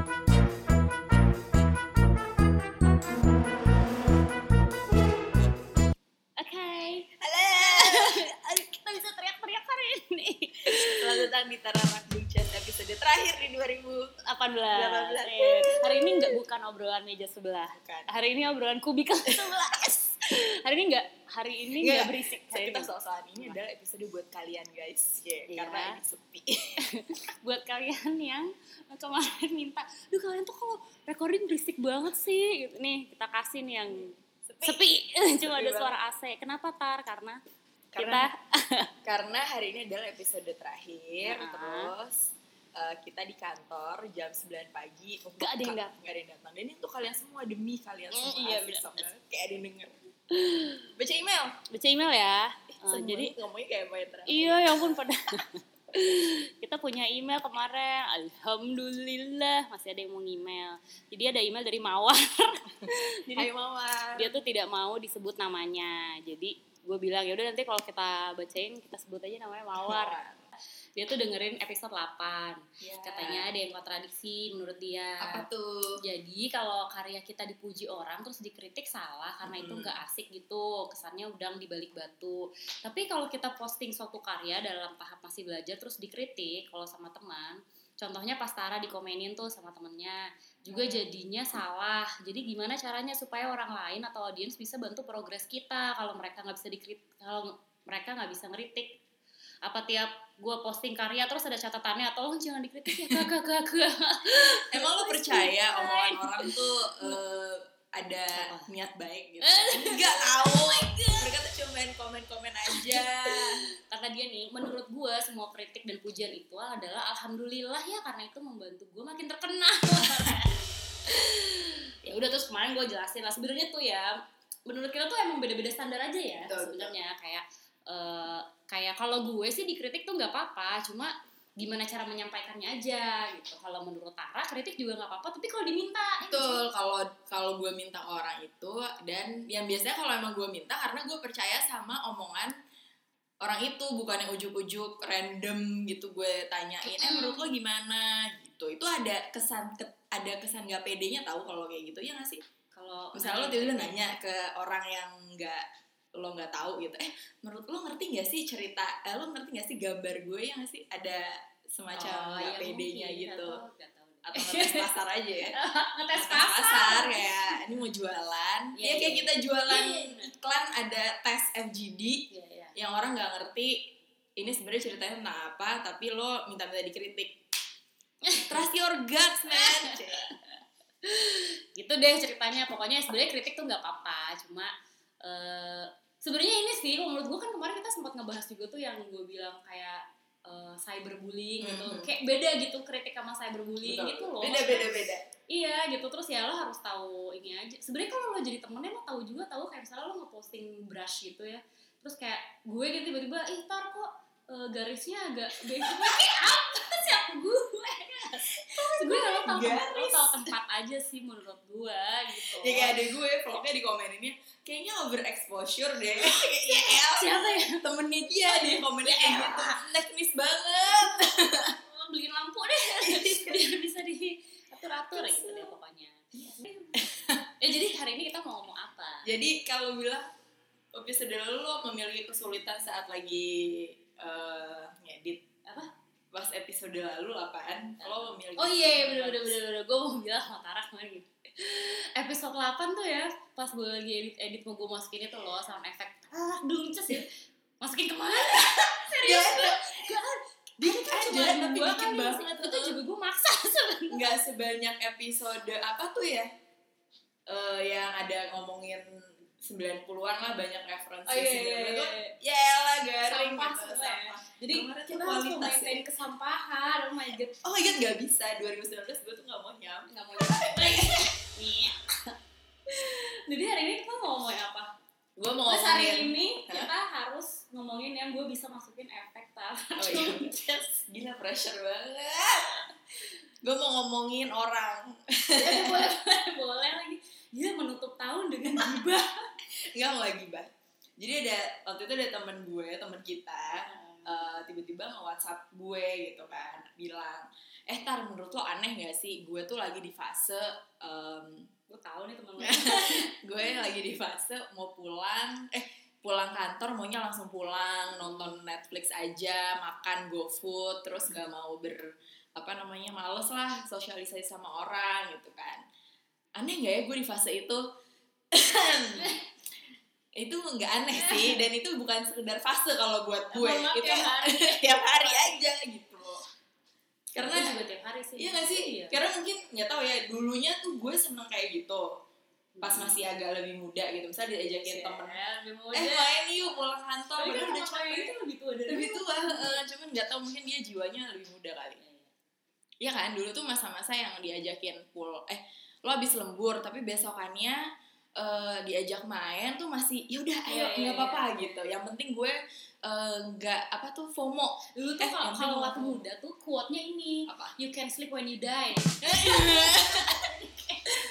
Oke, Halo. kita bisa teriak-teriak hari ini. Selamat datang di Tararak Buncas episode terakhir di 2000. 18. 18. Eh, hari ini nggak bukan obrolan meja sebelah. Bukan. Hari ini obrolan kubikel sebelah. hari ini nggak, hari ini nggak berisik. Hari Kita soal-soal ini adalah episode buat kalian guys. Yeah, Iya. Karena ini sepi. Buat kalian yang kemarin minta, duh kalian tuh kalau recording berisik banget sih. Gitu. Nih kita kasih nih yang Sepi. sepi. Cuma Sepi ada suara AC. Kenapa tar? Karena, Karena- kita Karena hari ini adalah episode terakhir. Nah. Terus eh, kita di kantor jam 9 pagi. Nggak ada yang datang. nggak ada yang datang. Dan ini untuk kalian semua demi kalian Mm, semua. iya, Asik benar. banget. Kayak ada yang denger. Baca email. baca email ya. Semuanya jadi ngomongnya kayak terakhir. Iya, ya ampun pada. kita punya email kemarin, alhamdulillah masih ada yang mau email. Jadi ada email dari Mawar. Jadi Hai Mawar. dia tuh tidak mau disebut namanya. Jadi gue bilang ya udah nanti kalau kita bacain kita sebut aja namanya Mawar. Dia tuh dengerin episode 8. Ya. Katanya ada yang kontradiksi menurut dia. apa tuh? Jadi kalau karya kita dipuji orang terus dikritik salah karena itu Hmm. nggak asik gitu, kesannya udang di balik batu. Tapi kalau kita posting suatu karya dalam tahap masih belajar terus dikritik kalau sama teman, contohnya pas Tara dikomenin tuh sama temennya, juga Hmm. jadinya salah. Jadi gimana caranya supaya orang lain atau audiens bisa bantu progres kita kalau mereka nggak bisa dikritik, kalau mereka nggak bisa ngeritik apa tiap gue posting karya terus ada catatannya tolong jangan dikritik ya kakak kakak Emang lu percaya omongan orang tuh eh, ada Apa? niat baik gitu? Enggak tahu. Mereka tuh cuma main komen-komen aja. karena dia nih menurut gue semua kritik dan pujian itu adalah alhamdulillah ya karena itu membantu gue makin terkenal ya udah terus kemarin gue jelasin lah sebenarnya tuh ya menurut kita tuh emang beda-beda standar aja ya sebenarnya kayak eh, kayak kalau gue sih dikritik tuh nggak apa-apa cuma gimana cara menyampaikannya aja gitu. Kalau menurut Tara kritik juga nggak apa-apa tapi kalau diminta ya? Betul, kalau kalau gue minta orang itu dan yang biasanya kalau emang gue minta karena gue percaya sama omongan orang itu bukan yang ujuk-ujuk random gitu gue tanyain eh menurut lo gimana? Gitu. Itu ada kesan ke- ada kesan gak pedenya tahu kalau kayak gitu ya gak sih? Kalau misalnya lo tiba-tiba nanya ke orang yang nggak lo nggak tahu gitu. Eh menurut lo ngerti nggak sih cerita eh, lo ngerti nggak sih gambar gue ya nggak sih ada semacam nggak ya mungkin, gitu. tahu, tahu. atau ngetes pasar aja ya? Ngetes Ngetes pasar kayak ini mau jualan. Iya, ya kayak iya. kita jualan Iya. iklan ada tes FGD Iya, iya. yang orang nggak ngerti ini sebenarnya ceritanya tentang apa tapi lo minta-minta dikritik. Trust your guts man. Gitu deh ceritanya. Pokoknya sebenarnya kritik tuh nggak apa-apa. Cuma eh sebenarnya ini sih kalau menurut gue kan kemarin kita sempat ngebahas juga tuh yang gue bilang kayak eh, cyberbullying gitu. Mhm. kayak beda gitu kritik sama cyberbullying gitu loh. Beda beda beda. Iya gitu. Terus ya lo harus tahu ini aja. Sebenarnya kalau lo jadi temennya lo tahu juga tahu kayak misalnya lo ngeposting brush gitu ya. Terus kayak gue gitu tiba-tiba ih tar kok eh, garisnya agak beda kayak apa siapa gue. Sebenarnya lo tahu tempat lo tahu tempat aja sih menurut gue gitu. Ya kayak ada gue vlognya di komeninnya kayaknya overexposure deh. Kayak, ya siapa ya? Temennya dia deh komennya kayak gitu. Teknis banget. Lo beliin lampu deh. Biar bisa diatur-atur gitu deh pokoknya. Ya jadi hari ini kita mau ngomong apa? Jadi kalau bilang episode lo memiliki kesulitan saat lagi eh, ngedit Apa? pas episode lalu apaan lo memiliki Oh iya, kesulitan. bener bener bener bener. Gue mau bilang sama Tara kemarin gitu. Episode 8 tuh ya, pas gue lagi edit edit mau gue masukin itu loh sound effect. Ah, dungces ya. Masukin ke mana? Serius? Ada. dikit Kan ada cuma tapi dikit banget Itu juga gue maksa nggak sebanyak episode apa tuh ya Eh, yang ada ngomongin 90-an lah banyak referensi Oh iya, iya, 90-an tuh iya. ya lah garing Sampah gitu, semua ya. Jadi kita harus maintain ya. kesampahan. Oh my god. oh my god nggak bisa 2019 gue tuh nggak mau nyam Gak mau Iya. Jadi hari ini kita mau ngomongin apa? gue mau Terus hari ngomongin ini Hah? kita harus ngomongin yang gue bisa masukin efek tar. Oh iya. gila pressure banget gue mau ngomongin orang boleh, boleh, boleh lagi. Dia menutup tahun dengan gibah. nggak mau lagi bah jadi ada waktu itu ada temen gue temen kita eh, tiba-tiba nge WhatsApp gue gitu kan bilang eh tar menurut lo aneh gak sih? Gue tuh lagi di fase em, gue tahu nih temen lo. gue lagi di fase mau pulang eh pulang kantor maunya langsung pulang nonton Netflix aja makan GoFood terus gak mau ber apa namanya males lah sosialisasi sama orang gitu kan aneh nggak ya gue di fase itu itu nggak aneh sih dan itu bukan sekedar fase kalau buat gue Emang itu tiap hari. tiap hari aja gitu karena karena juga tiap hari sih Iya gak sih? iya. Karena mungkin nggak tahu ya dulunya tuh gue seneng kayak gitu pas masih agak lebih muda gitu misalnya diajakin Iya, temen lebih muda. eh main yuk pulang kantor tapi kan udah capek gitu lebih tua dari lebih tua heeh. cuman nggak tahu mungkin dia jiwanya lebih muda kali Iya, iya. Iya kan dulu tuh masa-masa yang diajakin pul eh lo habis lembur tapi besokannya eh, diajak main tuh masih ya udah ayo Iya, iya, nggak apa-apa iya. gitu. Yang penting gue eh, nggak apa tuh FOMO. Dulu tuh Eh, kalau waktu muda tuh quote-nya ini apa? You can sleep when you die.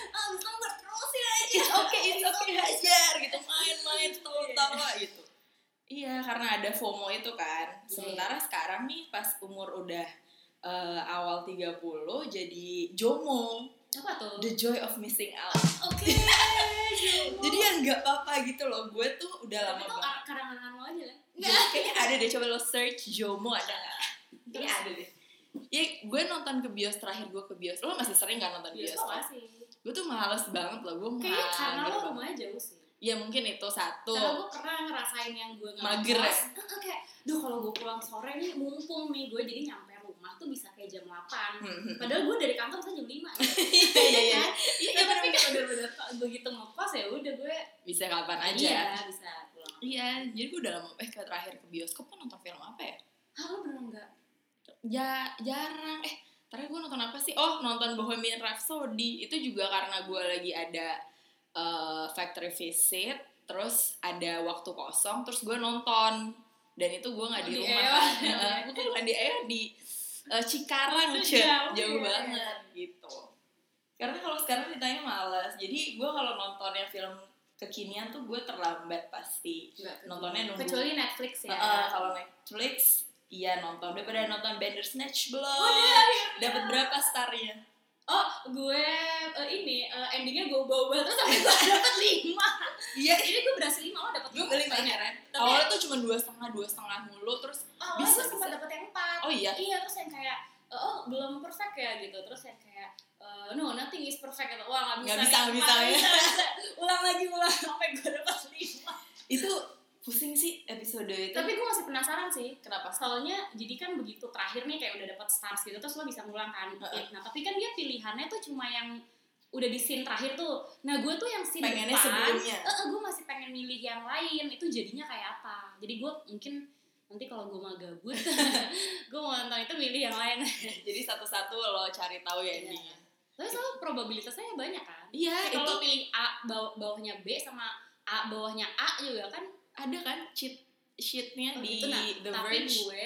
Ah bisa buat terusin aja. It's okay it's okay hajar gitu. Main-main tawa-tawa gitu. Iya karena ada FOMO itu kan. Sementara sekarang nih pas umur udah eh, awal 30 jadi JOMO apa tuh? The joy of missing out. Oke jadi ya nggak apa-apa gitu loh gue tuh udah tapi lama tuh banget. karangan lo aja lah. Jadi kayaknya ada deh coba lo search Jomo ada nggak? Kayaknya ada deh. Ya gue nonton ke bios terakhir gue ke bios. Lo masih sering kan nonton bios bioskop sih. Gue tuh males banget loh gue kayaknya karena lo rumahnya jauh sih. Ya mungkin itu satu. Karena gue pernah ngerasain yang gue ngekos Mager ya? kayak duh kalau gue pulang sore nih mumpung nih gue jadi nyampe rumah tuh bisa kayak jam 8 Hmm, padahal gue dari kantor bisa jam 5 iya iya. Iya kan iya ya, tapi kan bener-bener begitu ngekos ya udah gue bisa kapan aja. Iya bisa pulang. Iya jadi gue udah lama eh terakhir ke bioskop tuh nonton film apa ya? Ah lo bener enggak ja jarang. Eh terakhir gue nonton apa sih? Oh nonton Bohemian Rhapsody. Itu juga karena gue lagi ada eh, factory visit terus ada waktu kosong terus gue nonton. Dan itu gue nggak di rumah. Kan Heeh, bukan bukan di Ewa di eh, Cikarang Cek. jauh, jauh ya. banget gitu. Karena kalau sekarang ditanya malas jadi gue kalau nontonnya film kekinian tuh gue terlambat pasti. Nontonnya nunggu. Kecuali Netflix ya. Heeh, kalau Netflix iya nonton. Daripada nonton Bandersnatch belum. Oh, dia dapat berapa starnya oh gue eh, ini eh, endingnya gue bawa terus sampai gue dapet lima. Iya. Jadi gue berhasil lima lo dapet gue heran Tapi- awalnya tuh cuma dua setengah dua setengah mulu terus oh, Bisa, gue sempat dapet yang empat. Oh iya? Iya terus yang kayak eh, oh belum perfect ya gitu. Terus yang kayak eh, no nothing is perfect gitu. Wah nggak bisa Nggak bisa, nggak bisa, ya. bisa, nggak bisa. ulang lagi ulang. Sampai gue dapet lima. Itu pusing sih episode itu. Tapi gue masih penasaran sih kenapa? Soalnya jadi kan begitu terakhir nih kayak udah dapet stars gitu terus lo bisa ngulang kan? Heeh. nah tapi kan dia pilihannya tuh cuma yang udah di scene terakhir tuh. Nah gue tuh yang scene pengennya depan sebelumnya. eh, gue masih pengen milih yang lain itu jadinya kayak apa? Jadi gue mungkin nanti kalau gue mau gabut gue mau nonton itu milih yang lain. Jadi satu-satu lo cari tahu ya Iya. endingnya. Tapi soalnya probabilitasnya banyak kan? Iya kalau pilih A baw- bawahnya B sama A bawahnya A juga kan ada kan cheat sheetnya Oh, di gitu, nah, The tapi Verge gue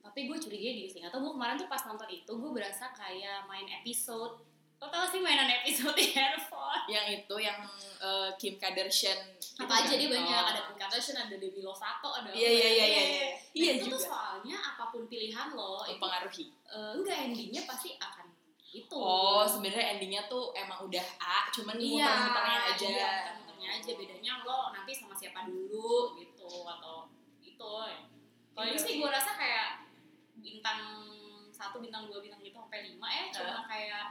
tapi gue curiga gini sih atau gue kemarin tuh pas nonton itu gue berasa kayak main episode lo tau sih mainan episode di handphone yang itu yang eh, Kim Kardashian itu apa aja kan? dia banyak Oh. ada Kim Kardashian ada Demi Lovato ada Iya, iya, iya, iya, iya. Nah, Iya itu tuh juga. soalnya apa pun pilihan lo itu mempengaruhi eh, enggak endingnya pasti akan itu Oh, sebenarnya endingnya tuh emang udah A, cuman iya muter-muternya aja. iya, muter-muternya aja bedanya lo nanti sama siapa dulu gitu atau itu kalau ini Iya. sih gue rasa kayak bintang satu bintang dua bintang gitu sampai lima ya cuma kayak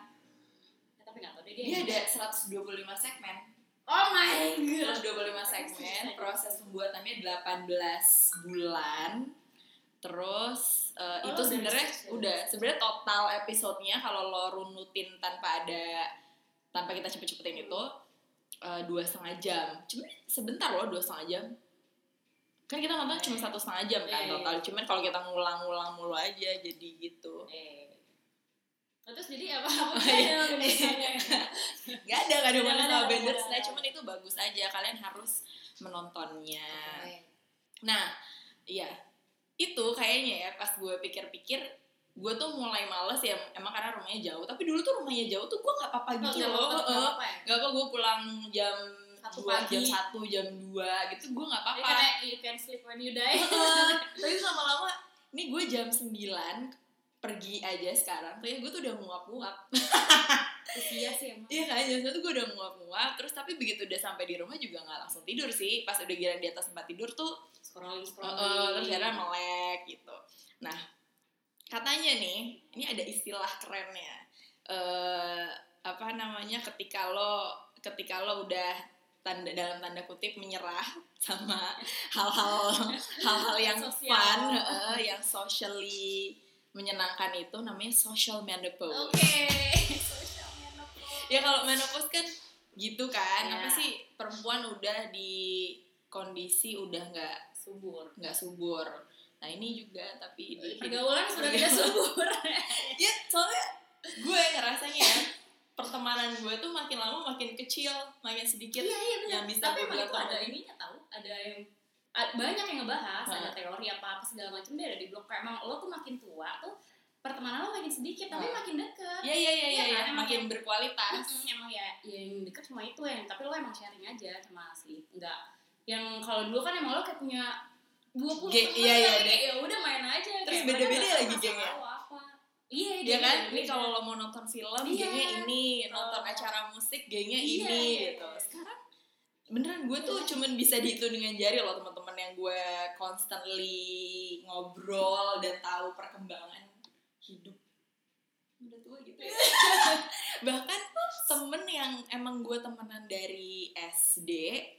ya, tapi nggak tahu deh dia Dia ada 125 segmen. oh my god 125 segmen, proses pembuatannya 18 bulan. Terus eh, Oh, itu sebenarnya ya? udah sebenarnya total episodenya kalau lo runutin tanpa ada tanpa kita cepet-cepetin itu eh, dua setengah jam. Cuma sebentar loh dua setengah jam. Kan kita nonton cuma satu setengah jam kan Iya, iya. total. Cuman kalau kita ngulang-ngulang mulu aja jadi gitu. eh Nah, terus jadi apa apa iya. misalnya Gak ada, gak ada Nggak mana ada, sama. Nah, cuman itu bagus aja. Kalian harus menontonnya. Nah, iya. Itu kayaknya ya pas gue pikir-pikir gue tuh mulai males ya emang karena rumahnya jauh. Tapi dulu tuh rumahnya jauh tuh gue nggak apa-apa gitu loh. apa-apa, nggak apa-apa ya? apa gue pulang jam Satu pagi. jam satu jam dua gitu gue nggak apa-apa. karena you can sleep when you die. Tapi lama-lama ini gue jam 9 pergi aja sekarang kayak gue tuh udah nguap-nguap usia sih emang. Iya kan, jadi tuh gue udah muak-muak Terus tapi begitu udah sampai di rumah juga gak langsung tidur sih. Pas udah gila di atas tempat tidur tuh scrolling uh, scrolling. Uh, Terus akhirnya melek gitu. Nah, katanya nih Ini ada istilah kerennya. Eh Apa namanya ketika lo Ketika lo udah tanda dalam tanda kutip menyerah sama hal-hal hal-hal yang Sosial. fun uh, yang socially menyenangkan itu namanya social menopause oke. menopause ya kalau menopause kan gitu kan. Ya. apa sih? Perempuan udah di kondisi udah nggak subur nggak subur. Nah ini juga tapi di pergaulan sudah tidak subur. Ya soalnya gue ngerasanya ya pertemanan gue tuh makin lama makin kecil makin sedikit iya iya yang bisa tapi gue itu ada ininya tahu ada yang banyak yang ngebahas Hah. ada teori apa apa segala macam dia ada di blog. Kayak emang lo tuh makin tua tuh pertemanan lo makin sedikit tapi Hah. makin dekat ya ya ya ya, Iya ya, kan, makin berkualitas Mm-mm, emang ya, ya yang deket cuma itu yang tapi lo emang sharing aja sama si enggak yang kalau dulu kan emang lo kayak punya 20 Ge- teman iya, iya, kayak ya udah main aja Terus mereka nggak lagi gengnya. iya ya dia kan ini kalau lo mau nonton film Iya. gengnya ini nonton Oh. acara musik gengnya Iya, ini iya, gitu iya. sekarang beneran gue tuh Iya. cuman bisa dihitung dengan jari loh teman-teman yang gue constantly ngobrol dan tahu perkembangan hidup. Udah tua gitu ya. bahkan temen yang emang gue temenan dari SD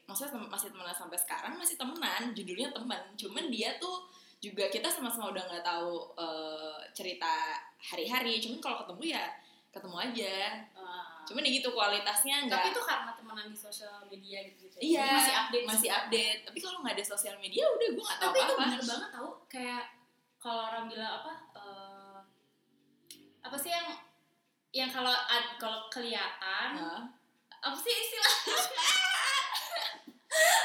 maksudnya tem- masih temenan sampai sekarang masih temenan. Judulnya temen cuman dia tuh juga kita sama-sama udah nggak tahu eh, cerita hari-hari. Cuman kalau ketemu ya ketemu aja. Ah. cuman ya gitu kualitasnya tapi nggak itu karena temenan di sosial media gitu, -gitu. iya masih update masih update. Tapi kalau nggak ada sosial media udah gue nggak tahu tapi itu apa bener banget tau. Kayak kalau orang bilang apa eh, apa sih yang yang kalau kalau kelihatan apa sih istilahnya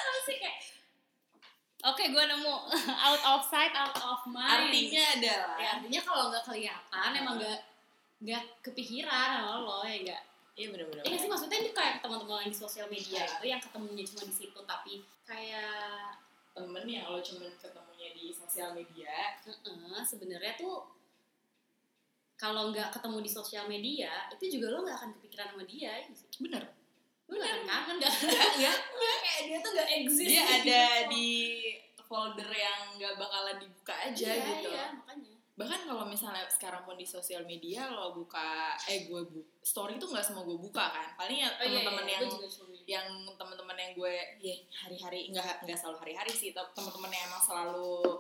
apa sih kayak oke gue nemu. Out of sight out of mind. Artinya adalah ya artinya kalau nggak kelihatan emang nggak nggak kepikiran sama lo ya nggak? Iya bener-bener. Iya sih maksudnya ini kayak teman-teman yang di sosial media Iya. itu yang ketemunya cuma di situ tapi kayak temen yang lo cuman ketemunya di sosial media. Heeh, sebenarnya tuh kalau nggak ketemu di sosial media itu juga lo nggak akan kepikiran sama dia ya sih? bener. Lo nggak akan kangen nggak? Ya kayak dia tuh nggak exist dia di ada di folder yang nggak bakalan dibuka aja iya, gitu. iya makanya. Bahkan kalau misalnya sekarang pun di sosial media lo buka eh gue bu story tuh nggak semua gue buka kan? Paling ya oh, iya, teman-teman iya, yang suka. yang teman-teman yang gue ya hari-hari nggak nggak selalu hari-hari sih. Teman-teman yang emang selalu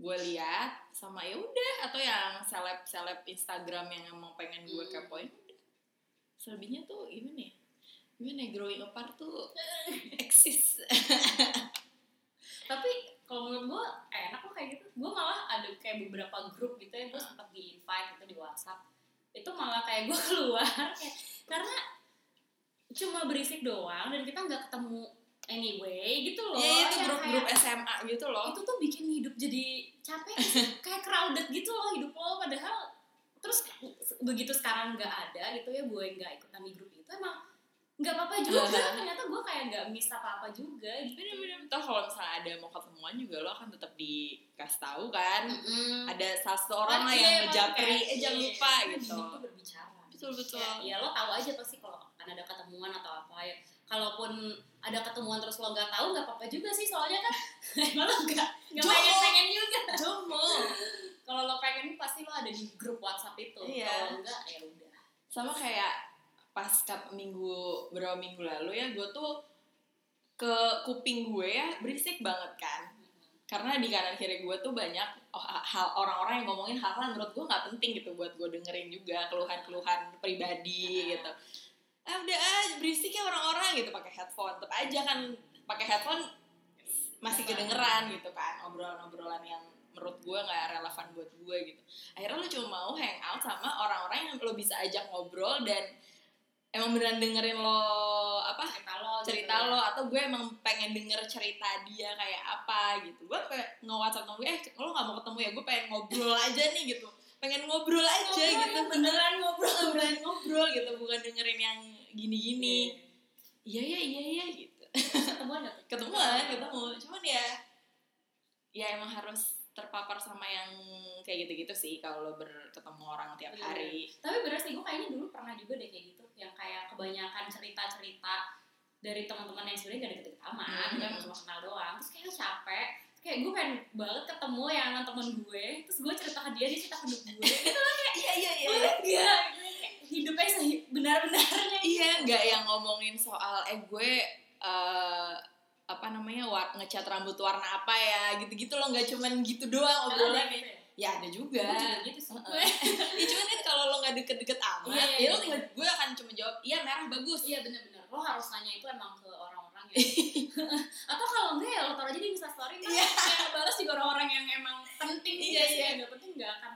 gue lihat sama ya udah atau yang seleb seleb Instagram yang emang pengen gue Hmm. kepoin selebihnya tuh gimana ya gimana ya, growing apart tuh eksis. Tapi kalau menurut gue enak loh kayak gitu. Gue malah ada kayak beberapa grup gitu yang gue sempat di invite gitu di WhatsApp. Itu malah kayak gue keluar kayak, karena cuma berisik doang dan kita nggak ketemu anyway gitu loh ya itu Yang grup-grup kayak- SMA gitu loh. Itu tuh bikin hidup jadi capek kayak crowded gitu loh hidup lo padahal terus begitu sekarang nggak ada gitu ya gue nggak ikutan di grup itu emang nggak apa-apa juga. Ternyata gue kayak nggak miss apa-apa juga gitu. Bener-bener toh kalau misalnya ada mau ketemuan juga lo akan tetap dikasih tahu kan. Mm-mm. ada satu orang lah Iya, yang emang ngejapri eh jangan iya, lupa gitu. Berbicara. Betul betul. Ya, ya lo tahu aja pasti kalau akan ada ketemuan atau apa ya kalaupun ada ketemuan terus lo nggak tahu nggak apa-apa juga sih soalnya kan emang lo nggak nggak pengen pengen juga. Jomo kalau lo pengen pasti lo ada di grup WhatsApp itu. Iya. kalau enggak ya udah. Sama kayak pas kap minggu beberapa minggu lalu ya gue tuh ke kuping gue ya berisik banget kan. Karena di kanan kiri gue tuh banyak oh, hal orang-orang yang ngomongin hal-hal menurut gue nggak penting gitu buat gue dengerin juga keluhan-keluhan pribadi gitu ah udah ah berisik ya orang-orang gitu pakai headphone. Tetap aja kan pakai headphone masih kedengeran gitu kan obrolan-obrolan yang menurut gue nggak relevan buat gue gitu. Akhirnya lo cuma mau hangout sama orang-orang yang lo bisa ajak ngobrol dan emang beneran dengerin lo apa cerita lo cerita gitu lo atau gue emang pengen denger cerita dia kayak apa gitu. Gue kayak nge-whatsapp temen gue eh lo gak mau ketemu ya? Gue pengen ngobrol aja nih gitu pengen ngobrol aja Ngobrol gitu. ya, beneran ngobrol. Beneran ngobrol gitu bukan dengerin yang gini-gini. Iya. Iya iya iya gitu. Ketemuan ketemuan ketemu. Cuman ya ya emang harus terpapar sama yang kayak gitu-gitu sih kalau lo berketemu orang tiap Bener. hari. Tapi bener sih gue kayaknya dulu pernah juga deh kayak gitu. Yang kayak kebanyakan cerita-cerita dari teman-teman yang sebenarnya gak deket-deket amat Hmm. kita cuma kenal doang. Terus kayak capek kayak gue pengen banget ketemu yang temen gue terus gue cerita ke dia dia cerita ke gue. Gitu iya iya boleh gak Gitu, kayak hidupnya sebenar-benarnya iya nggak yang ngomongin soal eh gue eh, apa namanya war ngecat rambut warna apa ya gitu-gitu loh. Nggak cuman gitu doang obrolan gitu ya? ya ada juga. Juga gitu sih gue. Ya cuman kan kalau lo nggak deket-deket amat Iya, iya, ya lo iya. tinggal gue akan cuma jawab iya merah bagus. Iya bener-bener lo harus nanya itu emang ke orang-orang ya atau kalau enggak ya lo taruh aja di instastory kan Iya. yang balas juga orang-orang yang emang penting Iya, iya sih iya. nggak penting nggak akan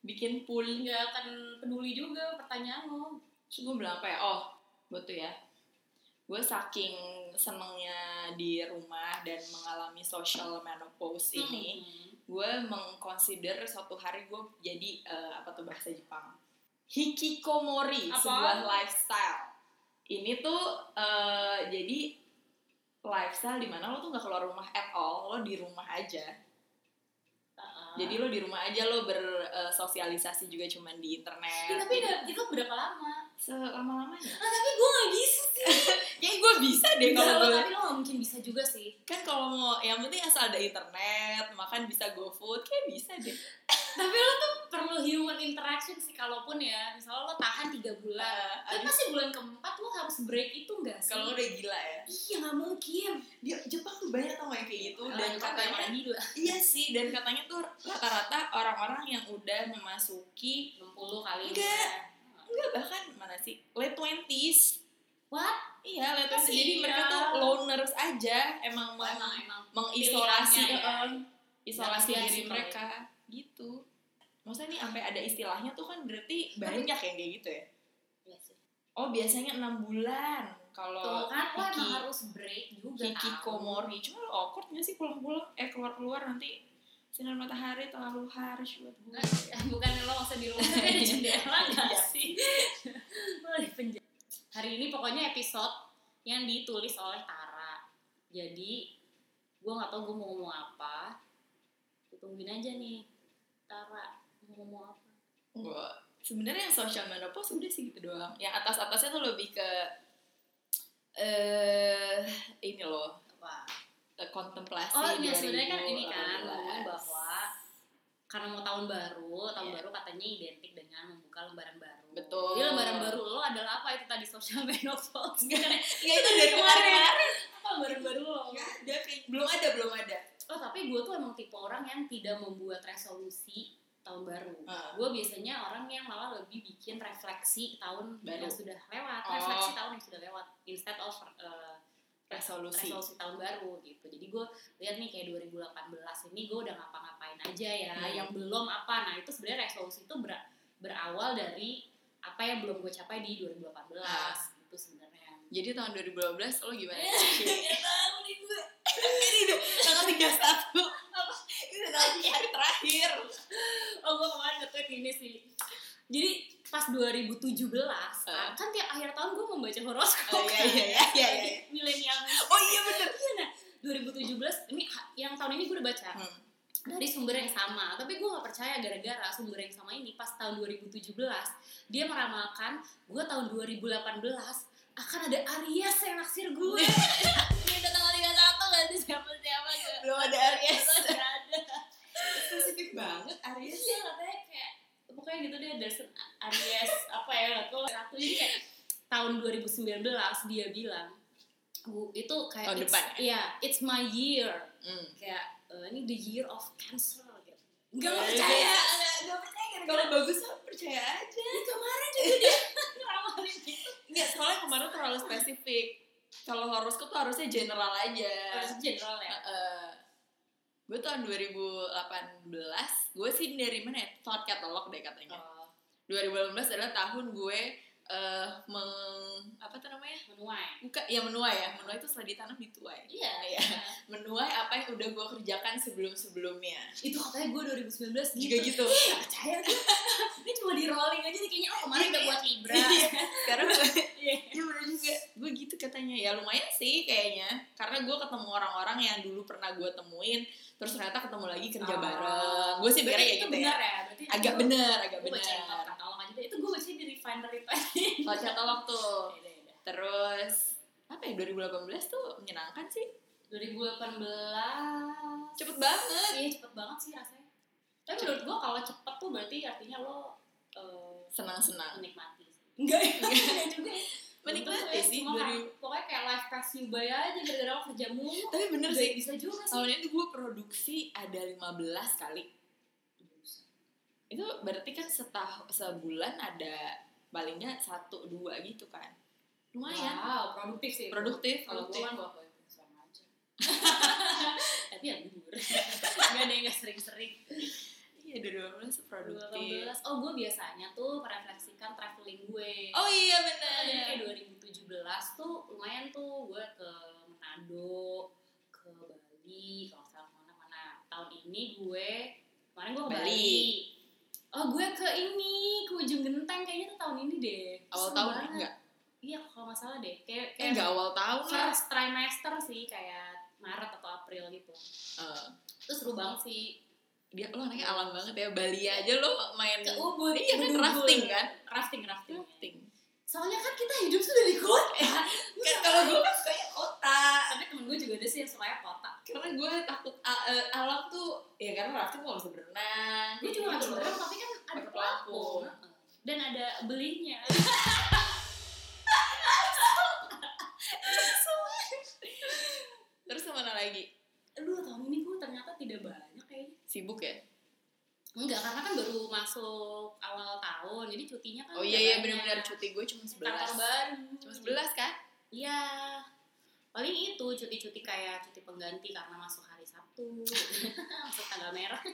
bikin pool nggak akan peduli juga pertanyaan lo Terus gue bilang apa ya oh gue tuh ya gue saking senengnya di rumah dan mengalami social menopause ini Hmm. gue mengconsider suatu hari gue jadi eh, apa tuh bahasa Jepang hikikomori Apa? sebuah lifestyle ini tuh eh, jadi lifestyle di mana lo tuh nggak keluar rumah at all lo di rumah aja Uh-uh. jadi lo di rumah aja lo bersosialisasi juga cuman di internet Ya, tapi udah itu berapa lama? selama lamanya Ah, tapi gue gak bisa sih. kayak gue bisa deh kalau gue tapi lo gak mungkin bisa juga sih. kan kalau mau yang penting asal ada internet makan bisa go food kayak bisa deh Tapi lo tuh perlu human interaction sih, kalaupun ya, misalnya lo tahan tiga bulan. Eh, Tapi pasti bulan keempat lo harus break itu gak sih? kalau udah gila ya Iya gak mungkin. dia Jepang tuh banyak tau yang kayak gitu dan Orang katanya iya sih dan katanya tuh rata-rata orang-orang yang udah memasuki 60 kali. Enggak. enggak bahkan mana sih late twenties What? iya late twenties jadi mereka tuh loners aja emang Oh, meng- emang, emang. mengisolasi Pilihannya ya. eh, isolasi Nggak diri mereka gitu. Maksudnya nih sampai ada istilahnya tuh kan berarti banyak yang kayak gitu ya? Iya sih. oh biasanya enam bulan. Kalau kan, lo emang harus break juga. hikikomori cuma lo awkward gak sih pulang-pulang? Eh keluar-keluar nanti sinar matahari terlalu harsh buat gue. Eh, bukan lo usah di tapi ada jendela Iya. sih. lo di penjara hari ini pokoknya episode yang ditulis oleh Tara. Jadi gue nggak tahu gue mau ngomong apa. Tungguin aja nih Tara ngomong apa Gue sebenarnya yang social menopause udah sih gitu doang. Yang atas atasnya tuh lebih ke eh ini loh apa eh, kontemplasi. oh iya sebenarnya kan ini kan 2018. ngomongin bahwa karena mau tahun baru tahun Iya. baru katanya identik dengan membuka lembaran baru Betul. jadi lembaran baru lo adalah apa itu tadi social menopause Nggak itu dari kemarin. apa lembaran baru lo Nggak ada, belum ada, belum ada. Oh tapi gue tuh emang tipe orang yang tidak membuat resolusi tahun baru. Ah. Gue biasanya orang yang malah lebih bikin refleksi tahun Baru. yang sudah lewat, Oh. refleksi tahun yang sudah lewat instead of uh, Resolusi. resolusi tahun baru gitu. Jadi gue lihat nih kayak 2018 ini gue udah ngapa-ngapain aja ya, Hmm. yang belum apa. Nah itu sebenarnya resolusi itu ber- berawal dari apa yang belum gue capai di 2018 Ah. itu sebenarnya. Jadi tahun 2012 lo gimana? Gak tahu nih gue. ini udah tanggal 31. Apa? Ini udah tanggal hari terakhir. Oh gue kemarin nge-tweet ini sih Jadi pas 2017 Ah. Kan tiap akhir tahun gue membaca horoskop Oh, iya, iya, iya, iya, iya. Milenial Oh iya bener. Iya nah 2017 Ini yang tahun ini gue udah baca Hmm. Dari sumber yang sama Tapi gue gak percaya gara-gara sumber yang sama ini Pas tahun 2017 Dia meramalkan Gue tahun 2018 Akan ada Aries yang naksir gue Ini udah tanggal 31 gak sih siapa-siapa gak Belum ada Aries. Gak ada Spesifik banget Aries. Iya katanya kayak pokoknya gitu deh an Aries apa ya tahu satu jadi kayak tahun 2019 dia bilang "Bu, itu kayak Tahun it's- depan ya? iya it's my year Hmm. kayak eh, ini the year of cancer gitu nggak Eh, percaya iya. nggak percaya gara-gara Kalau bagus mah percaya aja. Ih, kemarin juga dia ngeramalin gitu Enggak, soalnya kemarin terlalu spesifik. Kalau horoskop tuh harusnya general aja. harus general ya Eh, gue tahun 2018, gue sih dari mana ya? Thought Catalog deh katanya. Oh, 2018 adalah tahun gue eh meng apa tuh namanya? menuai Buka, ya menuai ya. Menuai itu setelah ditanam dituai. iya Iya. Menuai apa yang udah gue kerjakan sebelum-sebelumnya. itu katanya gue 2019 gitu Juga gitu. Nggak percaya ini cuma di rolling aja nih kayaknya oh kemarin udah buat libra Iya. Sekarang Iya. Iya bener juga Gue gitu katanya ya lumayan sih kayaknya karena gue ketemu orang-orang yang dulu pernah gue temuin terus ternyata ketemu lagi kerja Oh. bareng gue sih Berarti gitu ya benar ya berarti agak bener agak bener deh itu gue baca di Refinder itu aja kalau katalog tuh Beda, beda. terus apa ya 2018 tuh menyenangkan sih. 2018 cepet banget. Iya cepet banget sih rasanya. Tapi menurut gue kalau cepet tuh berarti artinya lo eh, senang-senang. menikmati enggak ya enggak juga ya. Menikmati ya, sih cuma kan, 2000 pokoknya kayak life pass you by aja gara-gara kerja mulu. Tapi bener sih. bisa juga sih. Tahun ini gue produksi ada 15 kali itu berarti kan setah sebulan ada paling nggak satu dua gitu kan? Lumayan. Wow produktif sih. Produktif kalau gue kan sama aja. Tapi ya libur nggak ada yang nggak sering-sering. Iya 2015 tuh produktif. 2018 oh gue biasanya tuh merefleksikan traveling gue. Oh iya Nah, jadi kayak 2017 tuh lumayan tuh gue ke Manado ke Bali kalau salah ke mana-mana. Tahun ini gue kemarin gue ke Bali. Bali. Oh gue ke ini ke ujung genteng kayaknya tuh tahun ini deh. Awal Seru tahun banget. enggak? Iya kalau nggak salah deh. Kayak eh kayak enggak awal tahun lah. first trimester sih kayak Maret atau April gitu. Eh, terus seru banget sih. Dia lo anaknya alam banget ya. Bali aja lo main ke Ubud. Iya kan rafting kan? Rafting rafting. Rafting. Soalnya kan kita hidup sudah di kota. Kan kalau gue kan tapi temen gue juga ada sih yang sukanya kota. Karena gue takut eh, alam tuh ya karena rafting gue bisa berenang. Gue juga nggak bisa berenang tapi kan ada pelampung. dan ada belinya. Terus ke mana lagi? Aduh tahun ini gue ternyata tidak banyak kayaknya. Sibuk ya? Enggak karena kan baru masuk awal tahun jadi cutinya kan oh iya iya benar-benar cuti gue cuma kantor 11 baru. Cuma 11 kan iya paling itu cuti-cuti kayak cuti pengganti karena masuk hari Sabtu masuk tanggal merah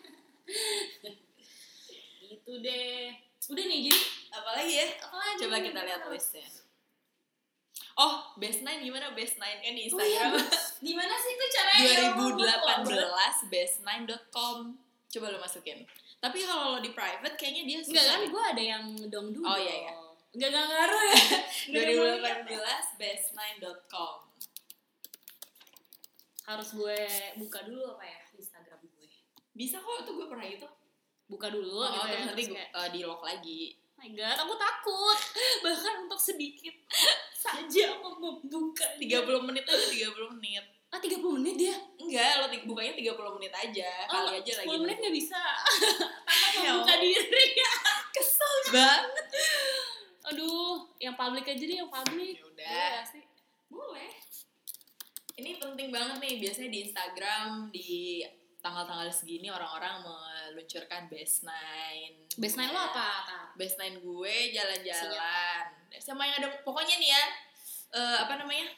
itu deh udah nih jadi apalagi ya apa lagi coba nih? kita lihat listnya oh best nine gimana best nine kan di Oh iya, Instagram gimana sih itu caranya 2018 best9.com coba lo masukin tapi kalau lo di private kayaknya dia Enggak susah kan, deh. gue ada yang dong dulu. Oh, iya, iya. Enggak enggak ngaruh ya. Nggak ada yang mau lihat. 2018 best9.com Harus gue buka dulu apa ya Instagram gue. bisa kok tuh gue pernah itu Buka dulu oh, gitu ya. terus nanti kayak, uh, di lock lagi oh my god, aku takut. Bahkan untuk sedikit saja aku membuka 30 menit aja 30 menit Ah 30 menit dia? enggak lo bukanya 30 menit aja Oh, kali aja lagi 10 menit gak bisa. Ya Takut membuka Allah. diri. kesel banget Aduh, yang publik aja deh, yang publik. Ya udah. Nggak sih? boleh ini penting banget nih biasanya di Instagram di tanggal-tanggal segini orang-orang meluncurkan best nine. Best nine lo apa, Tar? best nine gue jalan-jalan. Sama yang ada pokoknya nih ya eh, apa namanya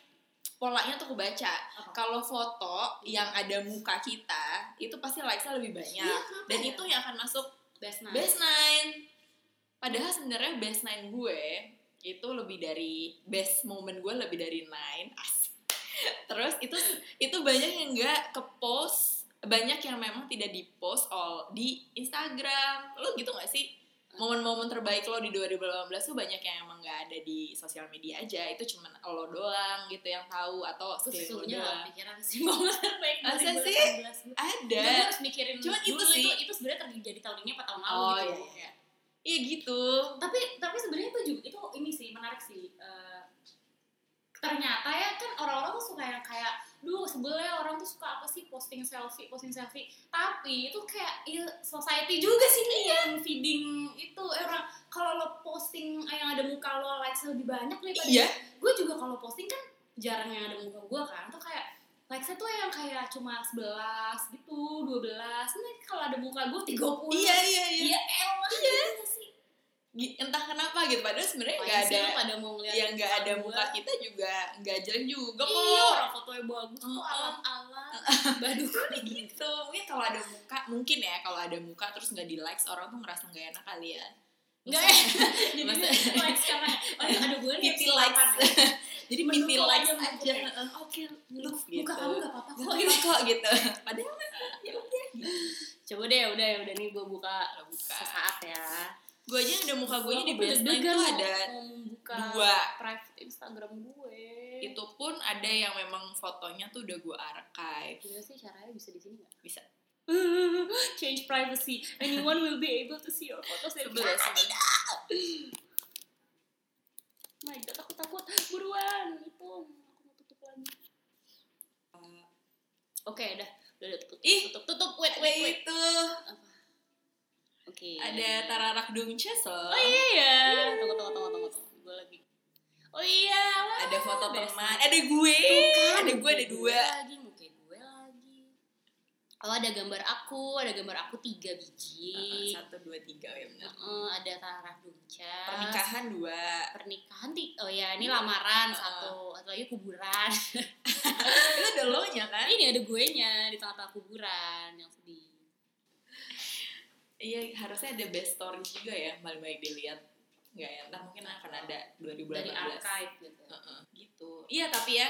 polanya tuh kebaca. Apa? kalau foto yang ada muka kita itu pasti likesnya lebih banyak. Iya, dan ya? itu yang akan masuk Best nine. best nine. Padahal sebenarnya best nine gue itu lebih dari best moment gue lebih dari nine. Asik terus itu itu banyak yang nggak ke post banyak yang memang tidak di post all di Instagram. Lo gitu gak sih? Momen-momen terbaik lo di 2018 tuh banyak yang emang nggak ada di sosial media aja. Itu cuman lo doang gitu yang tahu atau sekeliling lo sesungguhnya doang. pikiran sih momen terbaik Masa 2018. sih? ada. Nggak, harus mikirin Cuman itu sih. itu, itu sebenarnya terjadi tahun ini apa tahun lalu oh gitu. iya iya. Iya gitu. Tapi tapi sebenarnya itu juga itu ini sih menarik sih Eh, ternyata ya kan orang-orang tuh suka yang kayak duh sebelnya orang tuh suka apa sih posting selfie posting selfie. Tapi itu kayak il- society juga sih nih yang feeding itu. Eh, orang kalau lo posting yang ada muka lo likes lebih banyak daripada iya. gue juga kalau posting kan jarang yang ada muka gue kan tuh kayak likesnya tuh yang kayak cuma 11 gitu 12 nih kalau ada muka gue 30 iya iya iya. Iya elah iya. sih. Gi- entah kenapa gitu padahal sebenarnya nggak ada lu pada mau yang nggak ada gua. muka kita juga nggak jelek juga iya kok orang fotonya bagus kok Heeh. alat-alat baduh gitu mungkin kalau ada muka mungkin ya kalau ada muka terus nggak di likes orang tuh ngerasa nggak enak kali ya enggak ya jadi likes karena oh, ada gue nih episode likes. ya. jadi mendukung likes aja Heeh. oke Look muka gitu. kamu gak apa-apa kok kok gitu kok gitu padahal ya udah gitu. coba deh udah ya udah nih gue buka buka. sesaat ya gue aja ada muka gue di best deg-degan tuh mau- ada dua. private Instagram gue itu pun ada yang memang fotonya tuh udah gue archive Gimana sih caranya bisa di sini nggak? Bisa. Change privacy. Anyone will be able to see your photos. sebelah sebelah My God, aku takut. Buruan, itu aku mau tutup lagi. Oke, udah, udah, udah tutup, Ih, tutup, tutup. Wait, wait, wait. itu Apa? Oke. ada Tararak Dungces loh Oh iya ya. Tunggu, tunggu, tunggu, tunggu, tunggu. Gue lagi. Oh iya. wah, ada foto best. teman. Ada gue. Tuh kan, ada gue ada dua. lagi muka gue lagi. Oh ada gambar aku. Ada gambar aku tiga biji. Satu dua tiga. Ya benar. Heeh, ada taraf duncas pernikahan dua. Pernikahan ti oh ya ini lamaran Heeh. satu. Satu lagi kuburan. Itu ada lo nya kan? Ini ada gue nya di tengah-tengah kuburan yang sedih iya harusnya ada best story juga ya paling baik dilihat. Nggak ya entah mungkin akan ada 2018 dari archive gitu. Heeh, gitu. Iya tapi ya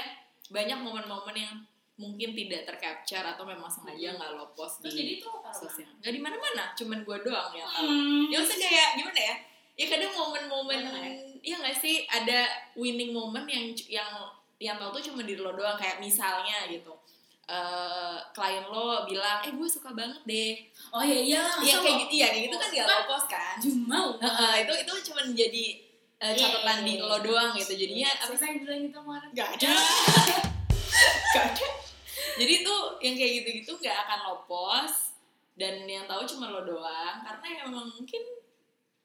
banyak momen-momen yang mungkin tidak tercapture atau memang sengaja Hmm. nggak lo post terus di jadi itu sosial. Nggak di mana-mana cuman gue doang yang tahu. Hmm. ya maksudnya kayak gimana ya? Ya kadang momen-momen ya? ya nggak sih? Ada winning moment yang yang yang tahu tuh cuma diri lo doang kayak misalnya gitu eh klien lo bilang eh gue suka banget deh. Oh iya iya. Iya kayak gitu iya kayak gitu kan gak lo post kan? Jumau Heeh, itu itu cuma jadi Iya, catatan iya, di iya. lo doang gitu. Jadinya apa siapa yang bilang gitu kemarin. Gak ada. Gak ada. Jadi tuh yang kayak gitu-gitu gak akan lo post. Dan yang tahu cuma lo doang. Karena emang mungkin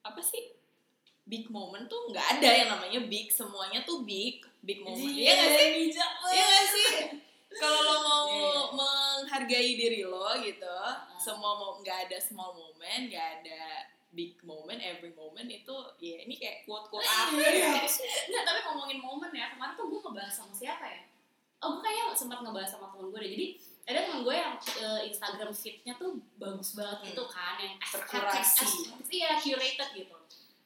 apa sih big moment tuh nggak ada yang namanya big. Semuanya tuh big. Big moment. Iya gak sih? Iya gak sih kalau lo mau Iya. menghargai diri lo gitu semua mau nggak ada small moment nggak ada big moment every moment itu ya ini kayak quote quote ya Nggak, tapi ngomongin momen ya, kemarin tuh gue ngebahas sama siapa ya? Oh, gue kayaknya sempat ngebahas sama temen gue deh. Jadi, ada temen gue yang eh, Instagram feed-nya tuh bagus banget gitu kan, yang as- Terkurasi. as- as- Iya, curated gitu.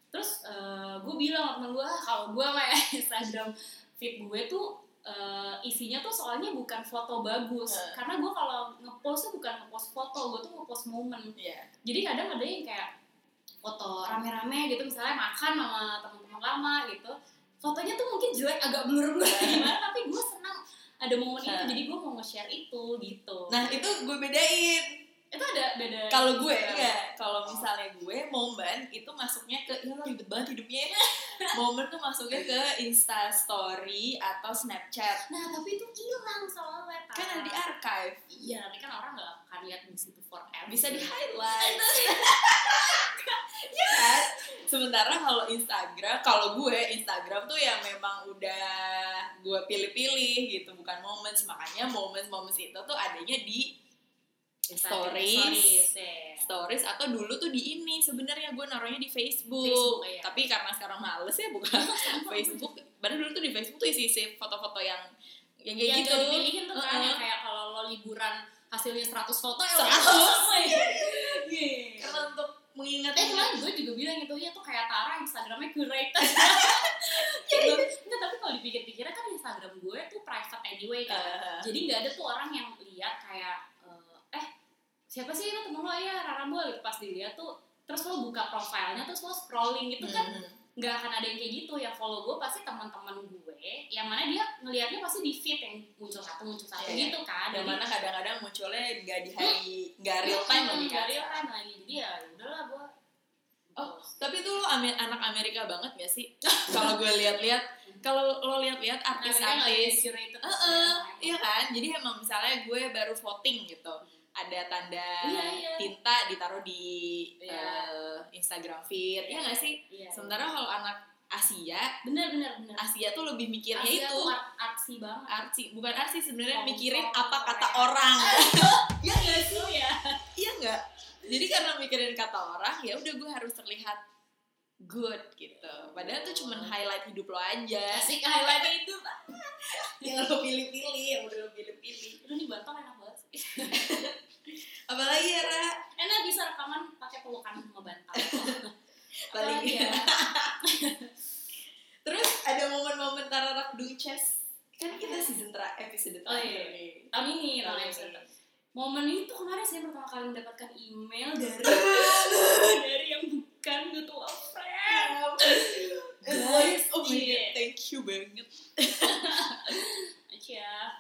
Terus eh, gue bilang sama temen gue, "Ah, kalau gue mah ya, Instagram feed gue tuh eh, isinya tuh soalnya bukan foto bagus. Hmm. Karena gue kalau ngepost tuh bukan ngepost foto, gue tuh ngepost momen Iya. jadi kadang ada yang kayak foto rame-rame gitu misalnya makan sama teman-teman lama gitu fotonya tuh mungkin jelek agak blur-blur gimana tapi gue senang ada momen itu Nah. jadi gue mau nge-share itu gitu nah itu gue bedain itu ada beda kalau gue Iya. enggak kalau misalnya gue momen itu masuknya ke ya lo ribet banget hidupnya momen tuh masuknya ke insta story atau snapchat. Nah tapi itu hilang soalnya kan ada di archive. Iya tapi kan orang nggak akan lihat di situ forever. Bisa di highlight. Ya kan? Sementara kalau Instagram kalau gue Instagram tuh yang memang udah gue pilih-pilih gitu bukan moments. Makanya moments moments itu tuh adanya di Instagram stories. ya. stories atau dulu tuh di ini sebenarnya gue naruhnya di Facebook, Facebook, iya. tapi karena sekarang males ya bukan Facebook padahal dulu tuh di Facebook tuh isi isi foto-foto yang yang kayak yang gitu dipilihin tuh kan Heeh. yang kayak kalau lo liburan hasilnya 100 foto ya 100. Iya. karena untuk mengingat Eh kemarin gue juga bilang itu ya tuh kayak Tara Instagramnya curated. ya, Enggak tapi kalau dipikir-pikirnya kan Instagram gue tuh private anyway kan. Eh, Jadi nggak ada tuh orang yang lihat kayak eh, eh siapa sih itu temen lo? Ya Rarambol pas dilihat tuh terus lo buka profilnya terus lo scrolling gitu kan hmm. nggak akan ada yang kayak gitu. Yang follow gue pasti teman-teman gue yang mana dia ngelihatnya pasti di feed yang muncul satu muncul satu Iya. gitu kan. Yang mana kadang-kadang munculnya nggak di hari nggak real time lagi kan? Nggak real time lagi. Jadi ya udahlah gue Oh, tapi tuh lo Amer- anak Amerika banget gak sih? kalau gue lihat-lihat, kalau lo lihat-lihat artis-artis, curated Heeh, iya kan? Jadi emang misalnya gue baru voting gitu, ada tanda Iya, iya. tinta ditaruh di Iya. eh, Instagram feed, iya gak sih? Iya. Sementara kalau anak Asia, bener bener bener Asia tuh lebih mikirnya Asia itu art artsy banget artsy, bukan artsy sebenarnya Hong mikirin Kong, apa kata Korea. orang. ya nggak sih ya iya nggak? Jadi karena mikirin kata orang, ya udah gue harus terlihat good gitu. Padahal tuh cuman highlight hidup lo aja. asik highlight itu yang lo pilih-pilih, yang udah lo pilih-pilih. lu nih bantong enak sih Apalagi ya, Ra? enak bisa rekaman pakai pelukan sama bantang Paling ya Terus ada momen-momen tararak duces. Kan kita season tra episode Oh, terakhir iya. nih. tahun ini tahun episode ini. momen itu kemarin saya pertama kali mendapatkan email dari dari yang bukan ketua friend Guys, oh my iya. god thank you banget Acia. Eh,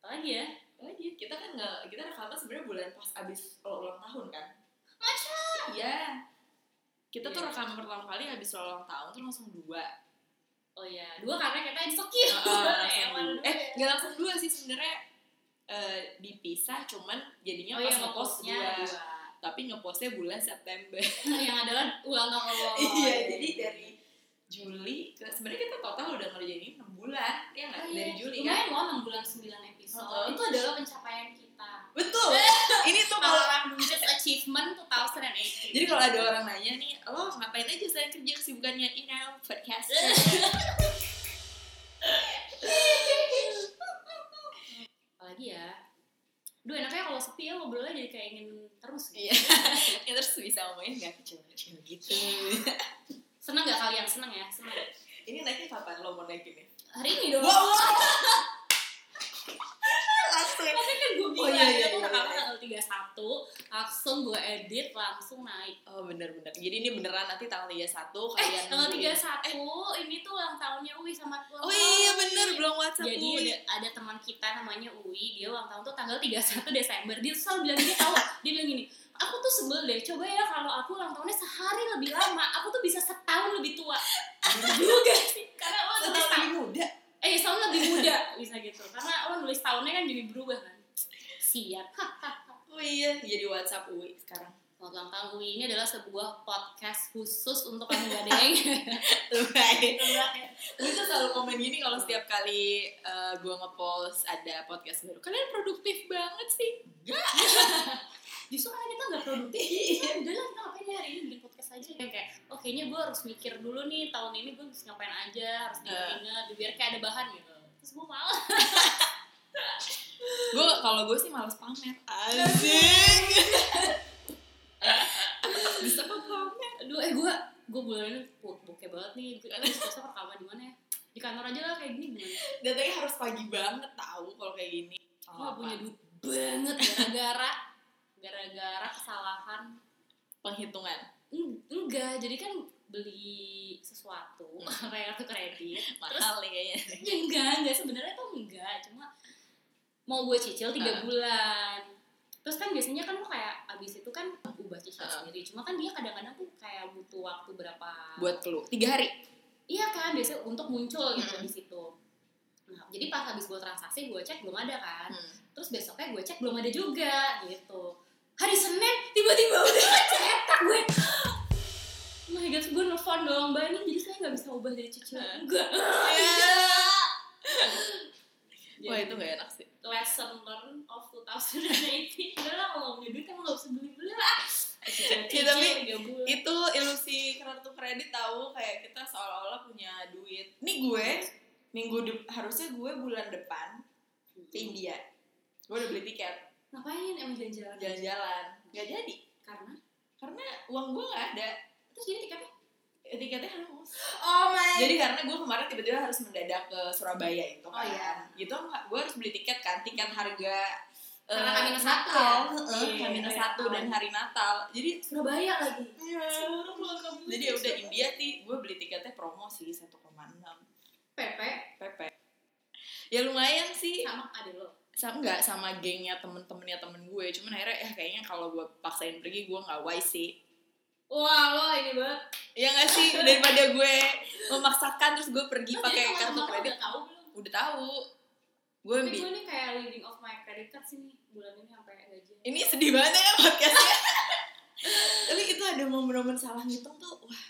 Apa lagi ya? Lagi kita kan nggak kita rekaman sebenarnya bulan pas abis lo ulang tahun kan Maca. iya kita tuh Iya. rekaman pertama kali abis lo ulang tahun tuh langsung dua Oh iya, dua karena kita insecure. Dua. eh nggak langsung dua sih sebenarnya eh, dipisah cuman jadinya oh pas iya, ngepost dua dua. tapi ngepostnya bulan September yang adalah ulang tahun lo. iya jadi dari Juli ke sebenarnya kita total udah ngerjain ini 6 bulan ya nggak Oh, iya. dari Juli Lumayan kan loh 6 bulan 9 episode. Heeh. Itu adalah pencapaian kita. betul ini tuh kalau Duchess Achievement 2018. jadi kalau ada orang nanya nih lo ngapain aja selain kerja kesibukannya know podcast apalagi ya Duh enaknya kalau sepi ya ngobrolnya jadi kayak ingin terus gitu. iya ya terus bisa ngomongin nggak kecil-kecil gitu Seneng ya? Seneng ini naiknya kapan lo mau naik ini Hari ini dong wow langsung Maksudnya kan gue Oh, bilang iya, iya, itu iya, iya. tanggal 31 Langsung gue edit, langsung naik oh bener-bener jadi ini beneran nanti tanggal 31 Eh, kalian tanggal nungguin. 31 ini tuh ulang tahunnya Uwi sama aku oh iya bener belum WhatsApp Jadi Uwi. ada, ada teman kita namanya Uwi, dia ulang tahun tuh tanggal 31 Desember. Dia selalu bilang gini tau, dia bilang gini, aku tuh sebel deh, coba ya kalau aku ulang tahunnya sehari lebih lama, aku tuh bisa setahun lebih tua. Juga sih, karena lo nulis Setahun tahun, lebih muda eh setahun lebih muda bisa gitu, karena lo nulis tahunnya kan jadi berubah kan. Siap. oh iya jadi WhatsApp Uwi sekarang Selamat ulang tahun Uwi, ini adalah sebuah podcast khusus untuk kamu gadeng. Baik. Gue tuh selalu komen gini kalau setiap kali eh, gue ngepost ada podcast baru. Kalian produktif banget sih. Enggak. Justru karena kita nggak produktif, ya udah lah kita ngapain ya hari ini bikin podcast aja kayak kayak oh kayaknya gue harus mikir dulu nih tahun ini gue harus ngapain aja harus diingat biar kayak ada bahan gitu. Terus gue malah Gue kalau gue sih males pamer. Asik. Bisa kok pamer. aduh eh gue gue bulan ini bokeh banget nih. Gue besok rekaman di mana ya? Di kantor aja lah kayak gini gimana? Datanya harus pagi banget tahu kalau kayak gini. gue punya duit banget gara-gara gara-gara kesalahan Penghitungan. Eng- enggak jadi kan beli sesuatu kayak kartu kredit Mahal nih kayaknya. Ya enggak, enggak sebenarnya tuh enggak, cuma mau gue cicil tiga Ah. bulan. Terus kan biasanya kan lo kayak abis itu kan ubah cicil Ah. sendiri. Cuma kan dia kadang-kadang tuh kayak butuh waktu berapa Buat lu. Tiga hari. Iya kan, biasanya untuk muncul gitu Mm-mm. di situ. Nah, jadi pas habis gue transaksi gue cek belum ada kan. Hmm. Terus besoknya gue cek belum ada juga gitu. Hari Senin tiba-tiba udah cetak gue. Oh my god, gue nelfon dong, Mbak ini jadi saya nggak bisa ubah dari cicilan enggak. Wah itu gak enak sih. lesson learn of 2018 udah lah kalau punya duit emang gak usah beli-beli lah Ya, tapi itu ilusi kartu kredit tahu kayak kita seolah-olah punya duit. Nih gue minggu de- harusnya gue bulan depan ke India. Gue udah beli tiket ngapain emang jalan-jalan jalan-jalan. Nggak jadi karena karena uang gue nggak ada. terus jadi tiketnya Tiketnya hangus. oh my Jadi karena gue kemarin tiba-tiba harus mendadak ke Surabaya itu kan. Oh, iya. Gitu gue harus beli tiket kan, tiket harga Karena eh, H-1 ya? Natal, Iya, H minus iya, satu dan hari Natal. Jadi Surabaya lagi Iya. Jadi ya udah India sih, gue beli tiketnya promo sih 1,6 PP PP. Ya lumayan sih. sama ada lo Sama enggak sama gengnya temen-temennya temen gue. Cuman akhirnya ya kayaknya kalau gue paksain pergi gue nggak wise sih. wah lo ini banget Ya nggak sih daripada gue memaksakan terus gue pergi pakai kartu kredit. udah tahu belum Udah tahu. Gue tapi gue nih kayak living off my credit card sih nih bulan ini sampai gajian ini sedih banget ya podcastnya. Tapi itu ada momen-momen salah ngitung tuh, wah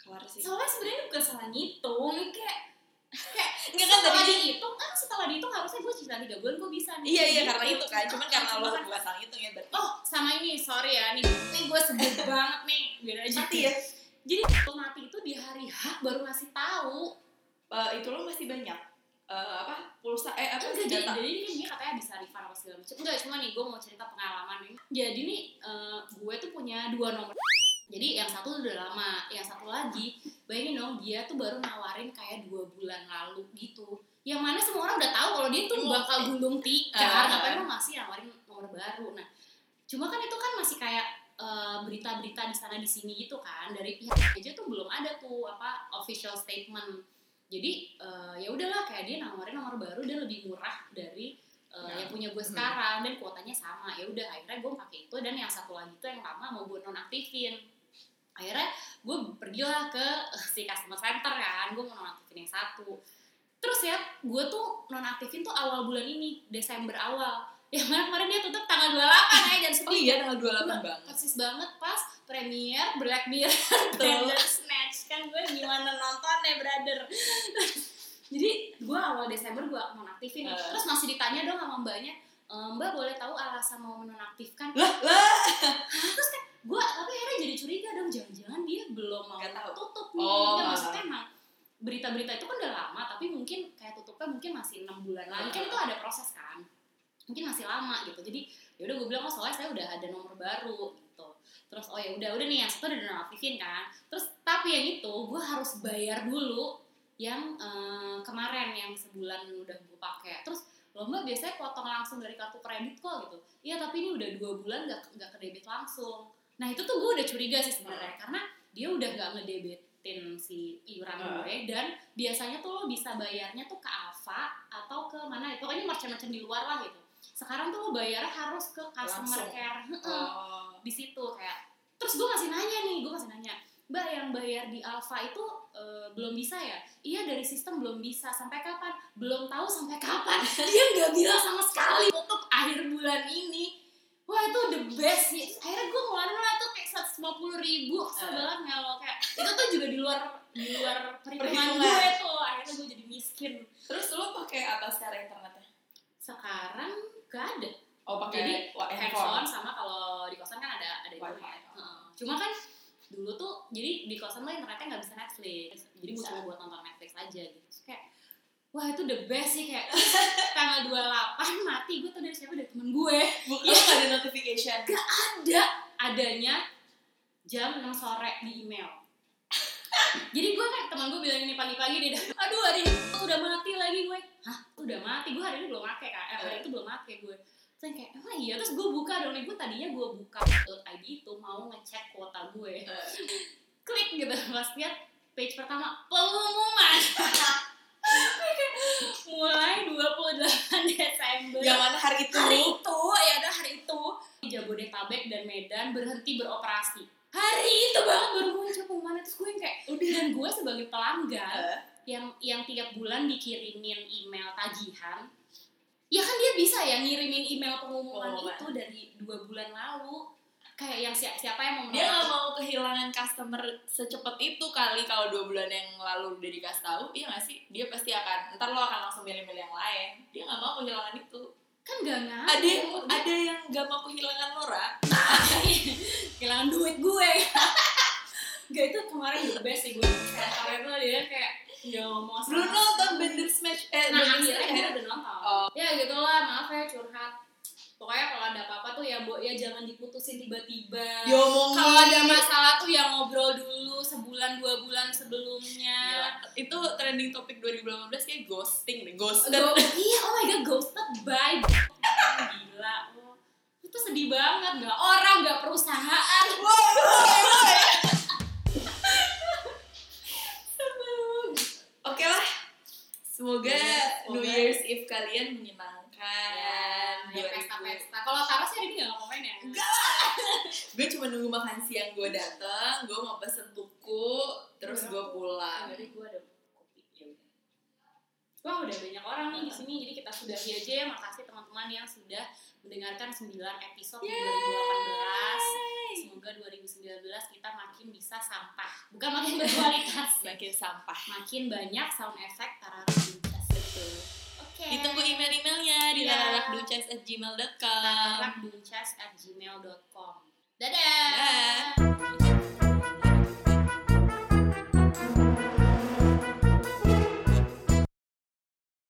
kelar sih. soalnya sebenarnya bukan salah ngitung kayak kayak Enggak kan setelah tadi dihitung kan setelah dihitung harusnya gue cicilan tiga bulan gue bisa nih Iya iya Gitu. karena itu kan, cuman karena lo Cuma kan- salah ngitung ya berarti. oh sama ini sorry ya nih nih gue sebut banget nih biar aja Mati ya. jadi lo mati itu di hari H baru ngasih tahu Eh, itu lo masih banyak Eh, apa pulsa eh apa sih data jadi ini dia katanya bisa refund apa segala macam enggak cuma nih gue mau cerita pengalaman nih jadi nih eh, gue tuh punya dua nomor jadi yang satu udah lama yang satu lagi bayangin dong dia tuh baru nawarin kayak dua bulan lalu gitu. Yang mana semua orang udah tahu kalau dia tuh Emang- bakal gulung tikar Ah. ngapain lo masih nawarin nomor baru? Nah cuma kan itu kan masih kayak eh, berita-berita di sana di sini gitu kan. Dari pihak aja tuh belum ada tuh apa official statement. Jadi eh, ya udahlah kayak dia nawarin nomor baru dan lebih murah dari eh, Ya. yang punya gue Hmm. sekarang. Dan kuotanya sama. Ya udah akhirnya gue pakai itu. Dan yang satu lagi tuh yang lama mau gue nonaktifin akhirnya gue pergilah ke eh, si customer center kan gue mau nonaktifin yang satu. Terus ya gue tuh nonaktifin tuh awal bulan ini Desember awal. Yang mana kemarin dia tutup tanggal 28 ya dan oh iya tanggal 28 Iya, banget. persis banget pas premiere Black Mirror Betul. Snatch. Kan gue gimana nontonnya brother? Jadi gue awal Desember gue nonaktifin nih. Eh. terus masih ditanya dong sama mbaknya "E, mbak boleh tahu alasan mau menonaktifkan? Lah lah gue tapi akhirnya jadi curiga dong jangan-jangan dia belum mau Nggak tahu. tutup nih. Oh. Nggak, maksudnya emang berita-berita itu kan udah lama tapi mungkin kayak tutupnya mungkin masih enam bulan lagi. Kan itu ada proses kan. Mungkin masih lama gitu. Jadi ya udah gue bilang oh soalnya saya udah ada nomor baru gitu. Terus oh ya udah udah nih yang satu udah nonaktifin kan. Terus tapi yang itu gue harus bayar dulu yang eh, kemarin yang sebulan udah gue pakai. Terus lo mbak biasanya potong langsung dari kartu kredit kok gitu. Iya tapi ini udah dua bulan nggak nggak kedebit langsung nah itu tuh gue udah curiga sih sebenarnya karena dia udah nggak ngedebitin si iuran Ah. gue dan biasanya tuh lo bisa bayarnya tuh ke Alfa atau ke mana ya pokoknya merchant-merchant di luar lah gitu. Sekarang tuh lo bayarnya harus ke customer Langsung. care oh. di situ kayak terus gue masih nanya nih gue masih nanya mbak yang bayar di Alfa itu eh, belum bisa ya? Iya dari sistem belum bisa. Sampai kapan? Belum tahu sampai kapan. Dia nggak bilang sama sekali tutup akhir bulan ini wah itu the best sih akhirnya gue ngeluarin lah tuh kayak 150 ribu kesel Eh. banget nggak lo kayak itu tuh juga di luar di luar perhitungan gue tuh akhirnya gue jadi miskin terus lo pakai apa secara internetnya sekarang gak ada oh pakai handphone sama kalau di kosan kan ada ada kan. Heeh. Cuma kan dulu tuh jadi di kosan lo internetnya nggak bisa Netflix. Jadi gue cuma buat nonton Netflix aja gitu. Kayak wah itu the best sih kayak tanggal 28 mati gue tuh dari siapa dari temen gue. Bukan lo ada notification? Ada. Adanya jam 6 sore di email. Jadi gue kan teman gue bilang ini pagi-pagi dia aduh hari ini udah mati lagi gue. Hah? Udah mati? Gue hari ini belum make kan eh, hari itu belum make gue. Terus kayak emang iya. Terus gue buka dong nih gue tadinya gue buka .id itu mau ngecek kuota gue. Eh, klik gitu pas lihat page pertama pengumuman mulai 28 Desember. Yang mana hari itu? Hari itu ya ada hari itu. Jabodetabek dan Medan berhenti beroperasi. Hari itu banget baru muncul pengumuman. Terus gue yang kayak dan gue sebagai pelanggan Eh, yang yang tiap bulan dikirimin email tagihan ya kan dia bisa ya ngirimin email pengumuman Pengumuman. itu dari dua bulan lalu kayak yang siapa siapa yang mau dia nggak mau kehilangan customer secepat itu kali kalau dua bulan yang lalu udah dikasih tahu iya nggak sih? Dia pasti akan ntar lo akan langsung milih-milih yang lain. Dia nggak mau kehilangan itu. Kan gak ngaruh. Ada yang ada yang nggak mau kehilangan lo Ra. kehilangan duit gue. Gak itu kemarin the best sih gue. Karena itu dia kayak Gak ngomong sama belum nonton Bender Smash eh Nah akhirnya gue udah nonton. Oh. Ya gitu lah maaf ya curhat Pokoknya kalau ada apa-apa tuh ya Bo, ya jangan diputusin tiba-tiba Kalau ada masalah tuh ya ngobrol dulu sebulan dua bulan sebelumnya Gila. itu trending topik 2018 kayak ghosting deh ghosted Go- Iya oh my god ghosted by Gila lo Itu sedih banget Gak orang gak perusahaan Oke lah. Semoga Iya, New semoga. Year's Eve kalian menyenangkan. Ya, ya pesta-pesta. Kalau Tara sih hari ini gak ngomongin ya? Gue cuma nunggu makan siang gue dateng, gue mau pesen tuku, terus gue pulang. Jadi gue ada kopi. Ya udah. Wah udah banyak orang nih di sini, jadi kita sudahi aja ya. Makasih teman-teman yang sudah mendengarkan 9 episode di 2018. Semoga 2019 kita makin bisa sampah, bukan makin berkualitas. Makin sampah. makin banyak sound effect Tara Duncas okay. ditunggu email-emailnya yeah. di iya. lalalakducas@gmail.com lalalakducas@gmail.com dadah, dadah.